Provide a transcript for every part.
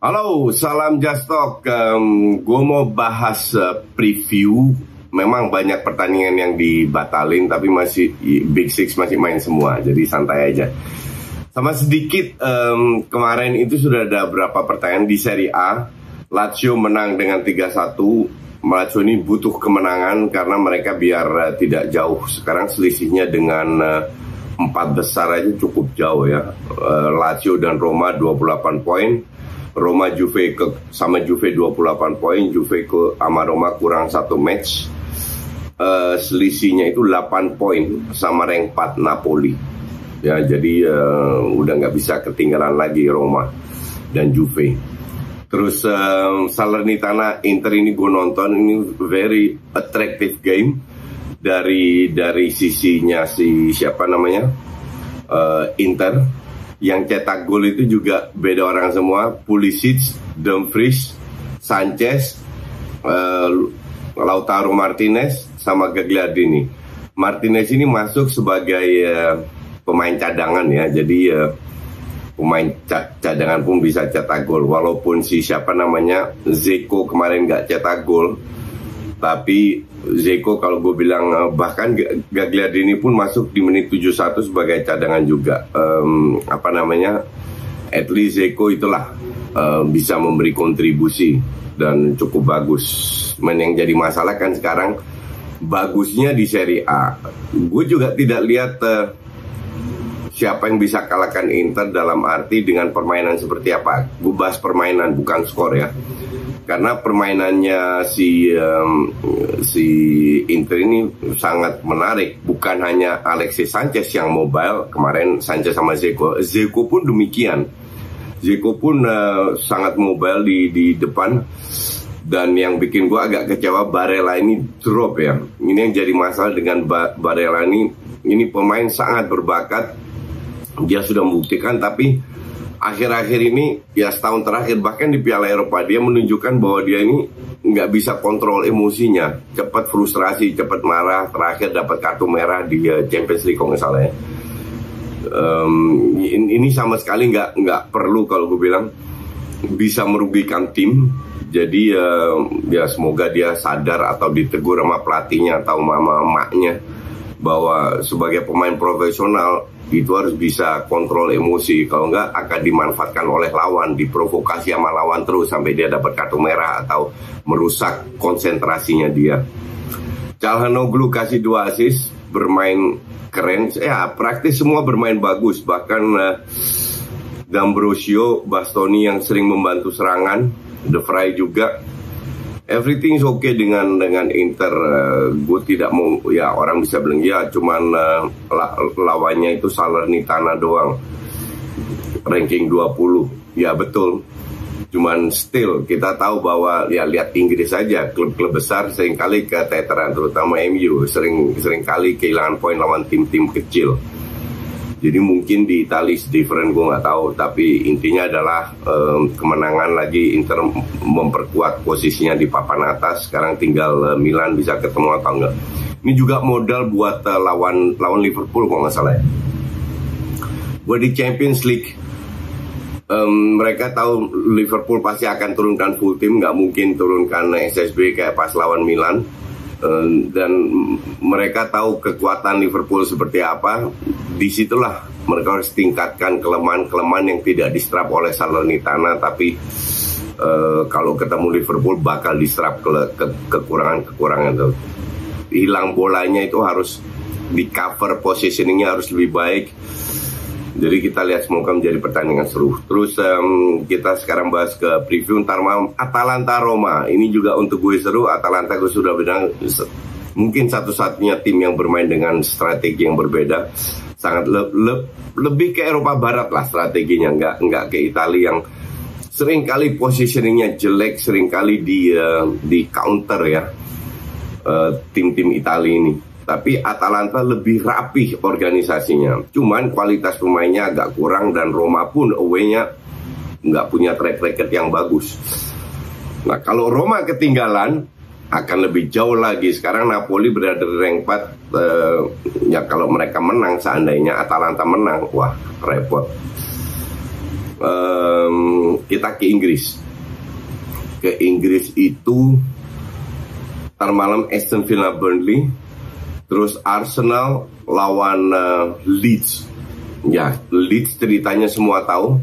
Halo, salam Just Talk. Um, gue mau bahas uh, preview. Memang banyak pertandingan yang dibatalin, tapi masih Big Six masih main semua, jadi santai aja. Sama sedikit um, kemarin itu sudah ada beberapa pertandingan di Serie A. Lazio menang dengan 3-1. Lazio ini butuh kemenangan karena mereka biar uh, tidak jauh. Sekarang selisihnya dengan uh, empat besar aja cukup jauh ya. Uh, Lazio dan Roma 28 poin. Roma Juve ke sama Juve 28 poin, Juve ke sama Roma kurang satu match. Uh, selisihnya itu 8 poin sama rank 4 Napoli. Ya, jadi uh, udah nggak bisa ketinggalan lagi Roma dan Juve. Terus uh, Salernitana Inter ini gue nonton ini very attractive game dari dari sisinya si siapa namanya uh, Inter yang cetak gol itu juga beda orang semua Pulisic, Dumfries, Sanchez, uh, Lautaro Martinez sama Gagliardini. Martinez ini masuk sebagai uh, pemain cadangan ya, jadi uh, pemain cadangan pun bisa cetak gol. Walaupun si siapa namanya Zeko kemarin nggak cetak gol, tapi Zeko kalau gue bilang bahkan Gagliardini pun masuk di menit 71 sebagai cadangan juga. Um, apa namanya? At least Zeko itulah uh, bisa memberi kontribusi dan cukup bagus. Men yang jadi masalah kan sekarang bagusnya di Serie A. Gue juga tidak lihat uh, siapa yang bisa kalahkan Inter dalam arti dengan permainan seperti apa. Gue bahas permainan bukan skor ya. Karena permainannya si um, si Inter ini sangat menarik. Bukan hanya Alexis Sanchez yang mobile kemarin Sanchez sama Zeko. Zeko pun demikian. Zeko pun uh, sangat mobile di di depan. Dan yang bikin gue agak kecewa Barella ini drop ya. Ini yang jadi masalah dengan ba Barella ini. Ini pemain sangat berbakat dia sudah membuktikan tapi akhir-akhir ini ya setahun terakhir bahkan di Piala Eropa dia menunjukkan bahwa dia ini nggak bisa kontrol emosinya. Cepat frustrasi cepat marah terakhir dapat kartu merah di uh, Champions League kalau nggak ya. Um, ini sama sekali nggak nggak perlu kalau gue bilang bisa merugikan tim. Jadi uh, ya semoga dia sadar atau ditegur sama pelatihnya atau mama emaknya bahwa sebagai pemain profesional itu harus bisa kontrol emosi. Kalau enggak akan dimanfaatkan oleh lawan diprovokasi sama lawan terus sampai dia dapat kartu merah atau merusak konsentrasinya dia. Calhanoglu kasih dua assist bermain keren. Ya praktis semua bermain bagus. Bahkan uh, D'Ambrosio Bastoni yang sering membantu serangan De Vrij juga everything is okay dengan dengan Inter. Uh, gue tidak mau ya orang bisa bilang ya cuman uh, lawannya itu Salernitana doang. Ranking 20. Ya betul. Cuman still kita tahu bahwa ya lihat Inggris saja klub-klub besar sering kali keteteran terutama MU sering sering kali kehilangan poin lawan tim-tim kecil jadi mungkin di Italia different gue nggak tahu, tapi intinya adalah um, kemenangan lagi Inter memperkuat posisinya di papan atas. Sekarang tinggal uh, Milan bisa ketemu atau enggak. Ini juga modal buat uh, lawan lawan Liverpool kalau nggak salah ya. Buat di Champions League um, mereka tahu Liverpool pasti akan turunkan full tim, nggak mungkin turunkan SSB kayak pas lawan Milan. Um, dan mereka tahu kekuatan Liverpool seperti apa. Di situlah mereka harus tingkatkan kelemahan-kelemahan yang tidak diserap oleh Salernitana. Tapi uh, kalau ketemu Liverpool bakal diserap ke, ke, kekurangan-kekurangan itu. hilang bolanya itu harus di cover positioningnya harus lebih baik jadi kita lihat semoga menjadi pertandingan seru. Terus um, kita sekarang bahas ke preview ntar malam Atalanta Roma. Ini juga untuk gue seru. Atalanta gue sudah bilang mungkin satu-satunya tim yang bermain dengan strategi yang berbeda. Sangat le le lebih ke Eropa Barat lah strateginya, nggak nggak ke Italia yang sering kali positioningnya jelek, sering kali di uh, di counter ya eh, tim-tim uh, Italia ini tapi Atalanta lebih rapih organisasinya. Cuman kualitas pemainnya agak kurang dan Roma pun away-nya nggak punya track record yang bagus. Nah kalau Roma ketinggalan akan lebih jauh lagi. Sekarang Napoli berada di rank 4. Eh, ya kalau mereka menang seandainya Atalanta menang, wah repot. Um, kita ke Inggris. Ke Inggris itu ntar malam Aston Villa Burnley Terus Arsenal lawan uh, Leeds. Ya, Leeds ceritanya semua tahu.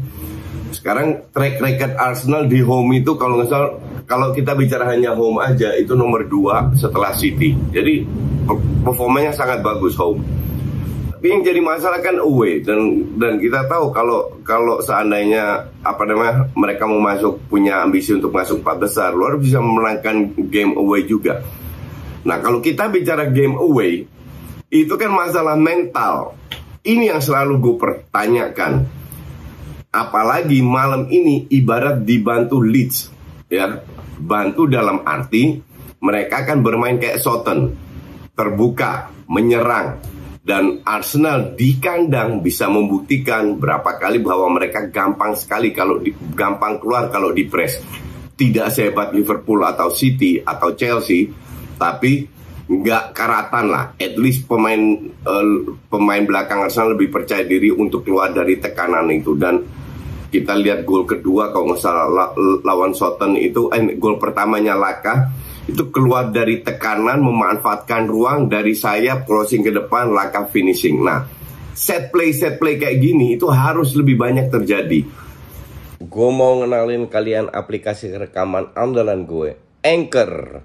Sekarang track record Arsenal di home itu kalau salah kalau kita bicara hanya home aja itu nomor dua setelah City. Jadi performanya sangat bagus home. Tapi yang jadi masalah kan away dan dan kita tahu kalau kalau seandainya apa namanya mereka mau masuk punya ambisi untuk masuk empat besar, luar bisa memenangkan game away juga. Nah, kalau kita bicara game away, itu kan masalah mental. Ini yang selalu gue pertanyakan. Apalagi malam ini ibarat dibantu Leeds, ya. Bantu dalam arti mereka akan bermain kayak Soton, terbuka, menyerang, dan Arsenal di kandang bisa membuktikan berapa kali bahwa mereka gampang sekali kalau di, gampang keluar kalau di press. Tidak sehebat Liverpool atau City atau Chelsea, tapi nggak karatan lah. At least pemain uh, pemain belakang Arsenal lebih percaya diri untuk keluar dari tekanan itu dan kita lihat gol kedua kalau nggak salah lawan Soton itu eh, gol pertamanya Laka itu keluar dari tekanan memanfaatkan ruang dari sayap crossing ke depan Laka finishing. Nah, set play set play kayak gini itu harus lebih banyak terjadi. Gue mau ngenalin kalian aplikasi rekaman andalan gue, Anchor.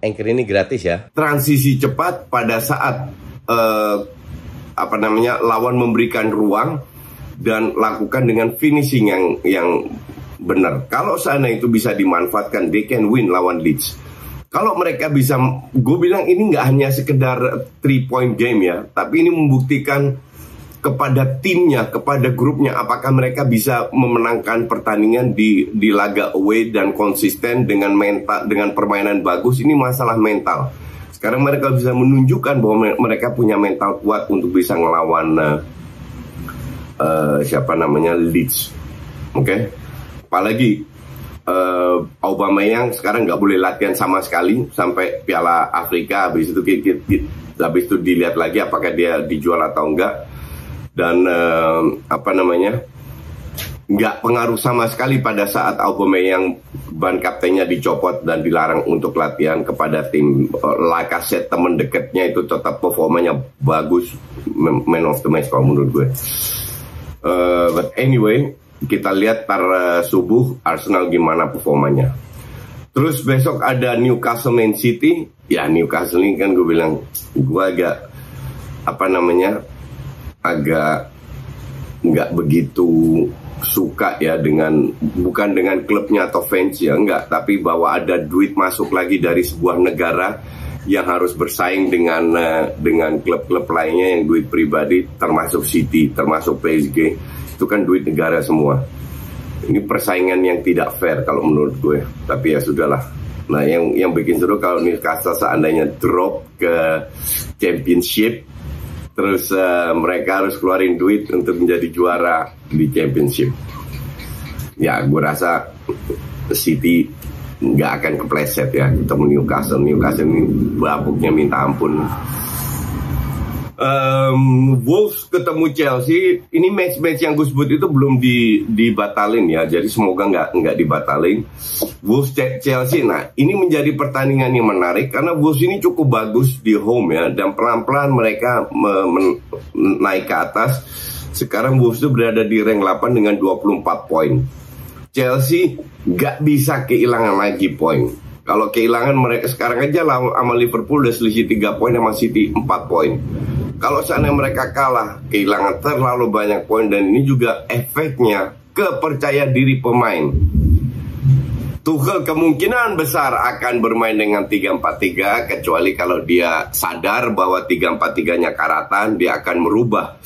Anchor ini gratis ya. Transisi cepat pada saat uh, apa namanya lawan memberikan ruang dan lakukan dengan finishing yang yang benar. Kalau sana itu bisa dimanfaatkan, they can win lawan Leeds. Kalau mereka bisa, gue bilang ini nggak hanya sekedar three point game ya, tapi ini membuktikan kepada timnya, kepada grupnya, apakah mereka bisa memenangkan pertandingan di di laga away dan konsisten dengan mental dengan permainan bagus ini masalah mental. Sekarang mereka bisa menunjukkan bahwa mereka punya mental kuat untuk bisa ngelawan uh, uh, siapa namanya Leeds, oke? Okay? Apalagi uh, Aubameyang sekarang nggak boleh latihan sama sekali sampai Piala Afrika. Habis itu habis itu dilihat lagi apakah dia dijual atau enggak dan uh, apa namanya nggak pengaruh sama sekali pada saat Aubameyang ban kaptennya dicopot dan dilarang untuk latihan kepada tim uh, Lacazette teman dekatnya itu tetap performanya bagus man of the match kalau menurut gue. Uh, but anyway kita lihat tar subuh Arsenal gimana performanya. Terus besok ada Newcastle Man City. Ya Newcastle ini kan gue bilang gue agak apa namanya agak nggak begitu suka ya dengan bukan dengan klubnya atau fans ya enggak tapi bahwa ada duit masuk lagi dari sebuah negara yang harus bersaing dengan uh, dengan klub-klub lainnya yang duit pribadi termasuk City termasuk PSG itu kan duit negara semua. Ini persaingan yang tidak fair kalau menurut gue. Tapi ya sudahlah. Nah yang yang bikin seru kalau Newcastle seandainya drop ke championship terus uh, mereka harus keluarin duit untuk menjadi juara di championship. Ya gue rasa City nggak akan kepleset ya ketemu Newcastle. Newcastle ini babuknya minta ampun Um, Wolves ketemu Chelsea, ini match-match yang gue sebut itu belum di, dibatalin ya, jadi semoga nggak nggak dibatalin. Wolves Chelsea, nah ini menjadi pertandingan yang menarik karena Wolves ini cukup bagus di home ya, dan pelan-pelan mereka me, men, naik ke atas. Sekarang Wolves itu berada di rank 8 dengan 24 poin. Chelsea nggak bisa kehilangan lagi poin. Kalau kehilangan mereka sekarang aja lah sama Liverpool udah selisih 3 poin sama City 4 poin. Kalau seandainya mereka kalah, kehilangan terlalu banyak poin dan ini juga efeknya kepercaya diri pemain. Tuchel kemungkinan besar akan bermain dengan 3-4-3 kecuali kalau dia sadar bahwa 3-4-3-nya karatan, dia akan merubah.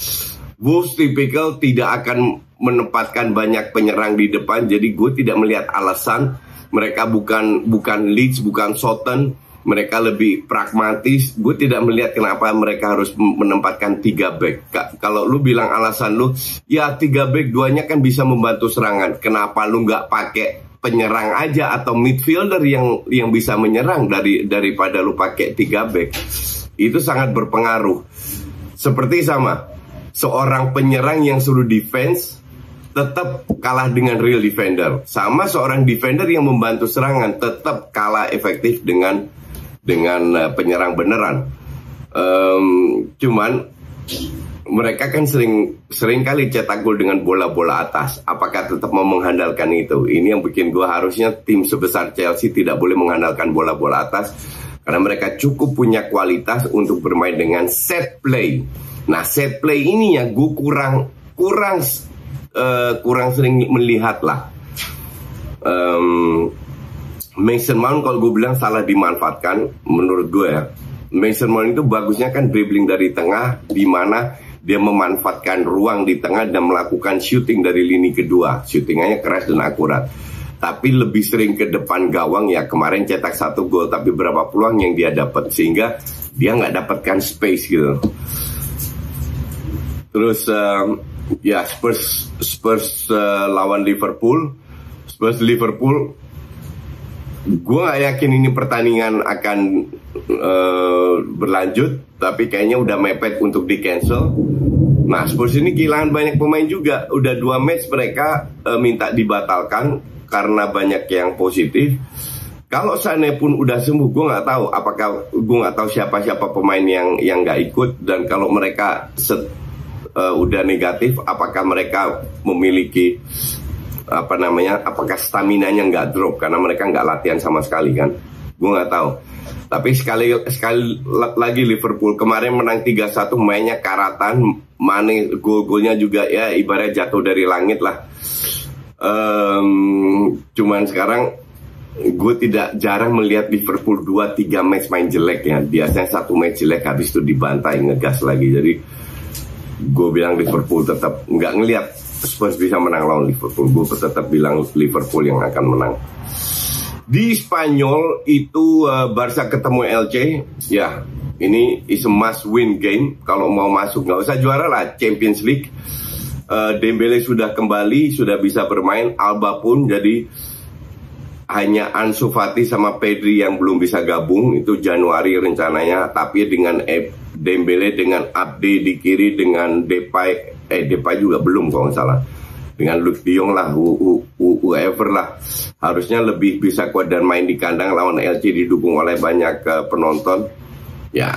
Wolves tipikal tidak akan menempatkan banyak penyerang di depan, jadi gue tidak melihat alasan mereka bukan bukan Leeds, bukan Soton, mereka lebih pragmatis. Gue tidak melihat kenapa mereka harus menempatkan tiga back. Kalau lu bilang alasan lu, ya tiga back duanya kan bisa membantu serangan. Kenapa lu nggak pakai penyerang aja atau midfielder yang yang bisa menyerang dari daripada lu pakai tiga back? Itu sangat berpengaruh. Seperti sama seorang penyerang yang suruh defense tetap kalah dengan real defender. Sama seorang defender yang membantu serangan tetap kalah efektif dengan dengan uh, penyerang beneran. Um, cuman mereka kan sering sering kali cetak gol dengan bola-bola atas. Apakah tetap mau mengandalkan itu? Ini yang bikin gue harusnya tim sebesar Chelsea tidak boleh mengandalkan bola-bola atas karena mereka cukup punya kualitas untuk bermain dengan set play. Nah set play ini ya gue kurang kurang uh, kurang sering melihat lah. Um, Mason Mount kalau gue bilang salah dimanfaatkan menurut gue ya. Mason Mount itu bagusnya kan dribbling dari tengah di mana dia memanfaatkan ruang di tengah dan melakukan shooting dari lini kedua. Shootingannya keras dan akurat. Tapi lebih sering ke depan gawang ya kemarin cetak satu gol tapi berapa peluang yang dia dapat sehingga dia nggak dapatkan space gitu. Terus um, ya Spurs Spurs uh, lawan Liverpool. Spurs Liverpool gue gak yakin ini pertandingan akan uh, berlanjut tapi kayaknya udah mepet untuk di cancel nah Spurs ini kehilangan banyak pemain juga. Udah dua match mereka uh, minta dibatalkan karena banyak yang positif. Kalau Sane pun udah sembuh gue nggak tahu apakah gue nggak tahu siapa siapa pemain yang yang nggak ikut. Dan kalau mereka set, uh, udah negatif apakah mereka memiliki apa namanya apakah stamina nya nggak drop? Karena mereka nggak latihan sama sekali kan? Gue nggak tahu. Tapi sekali sekali lagi Liverpool kemarin menang 3-1 mainnya karatan Mane gol-golnya juga ya ibarat jatuh dari langit lah. Um, cuman sekarang gue tidak jarang melihat Liverpool 2-3 match main jelek ya. Biasanya satu match jelek habis itu dibantai ngegas lagi. Jadi gue bilang Liverpool tetap nggak ngelihat Spurs bisa menang lawan Liverpool. Gue tetap bilang Liverpool yang akan menang. Di Spanyol itu uh, Barca ketemu LC, ya ini is a must win game. Kalau mau masuk nggak usah juara lah Champions League. Uh, Dembele sudah kembali, sudah bisa bermain. Alba pun jadi hanya Ansu Fati sama Pedri yang belum bisa gabung itu Januari rencananya. Tapi dengan Dembele dengan Abde di kiri dengan Depay eh Depay juga belum kalau nggak salah. Dengan Luke De Jong lah whoever lah. Harusnya lebih bisa kuat dan main di kandang lawan LC didukung oleh banyak uh, penonton. Ya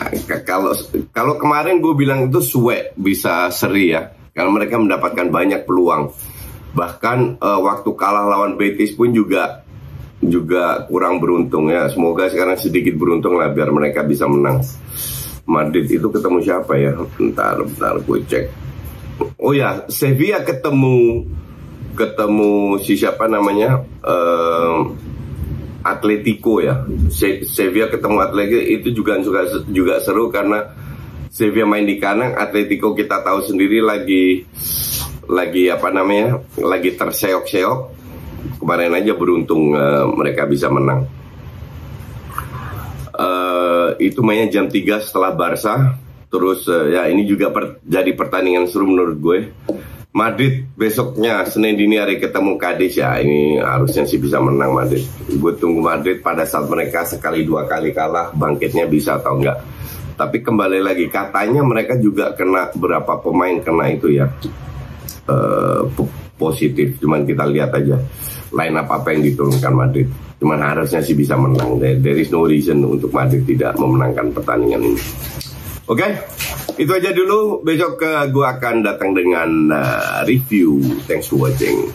kalau kalau kemarin gue bilang itu suwe bisa seri ya. Kalau mereka mendapatkan banyak peluang. Bahkan uh, waktu kalah lawan Betis pun juga juga kurang beruntung ya. Semoga sekarang sedikit beruntung lah biar mereka bisa menang. Madrid itu ketemu siapa ya? Bentar bentar gue cek oh ya Sevilla ketemu ketemu si siapa namanya uh, Atletico ya. Se Sevilla ketemu Atletico itu juga juga juga seru karena Sevilla main di kanan Atletico kita tahu sendiri lagi lagi apa namanya lagi terseok-seok. Kemarin aja beruntung uh, mereka bisa menang. Uh, itu mainnya jam 3 setelah Barca Terus uh, ya ini juga per, jadi pertandingan seru menurut gue. Madrid besoknya Senin dini hari ketemu Cadiz ya ini harusnya sih bisa menang Madrid. Gue tunggu Madrid pada saat mereka sekali dua kali kalah bangkitnya bisa atau enggak. Tapi kembali lagi katanya mereka juga kena berapa pemain kena itu ya uh, positif. Cuman kita lihat aja line up apa yang diturunkan Madrid. Cuman harusnya sih bisa menang. There is no reason untuk Madrid tidak memenangkan pertandingan ini. Oke, okay? itu aja dulu. Besok uh, gue akan datang dengan uh, review. Thanks for watching.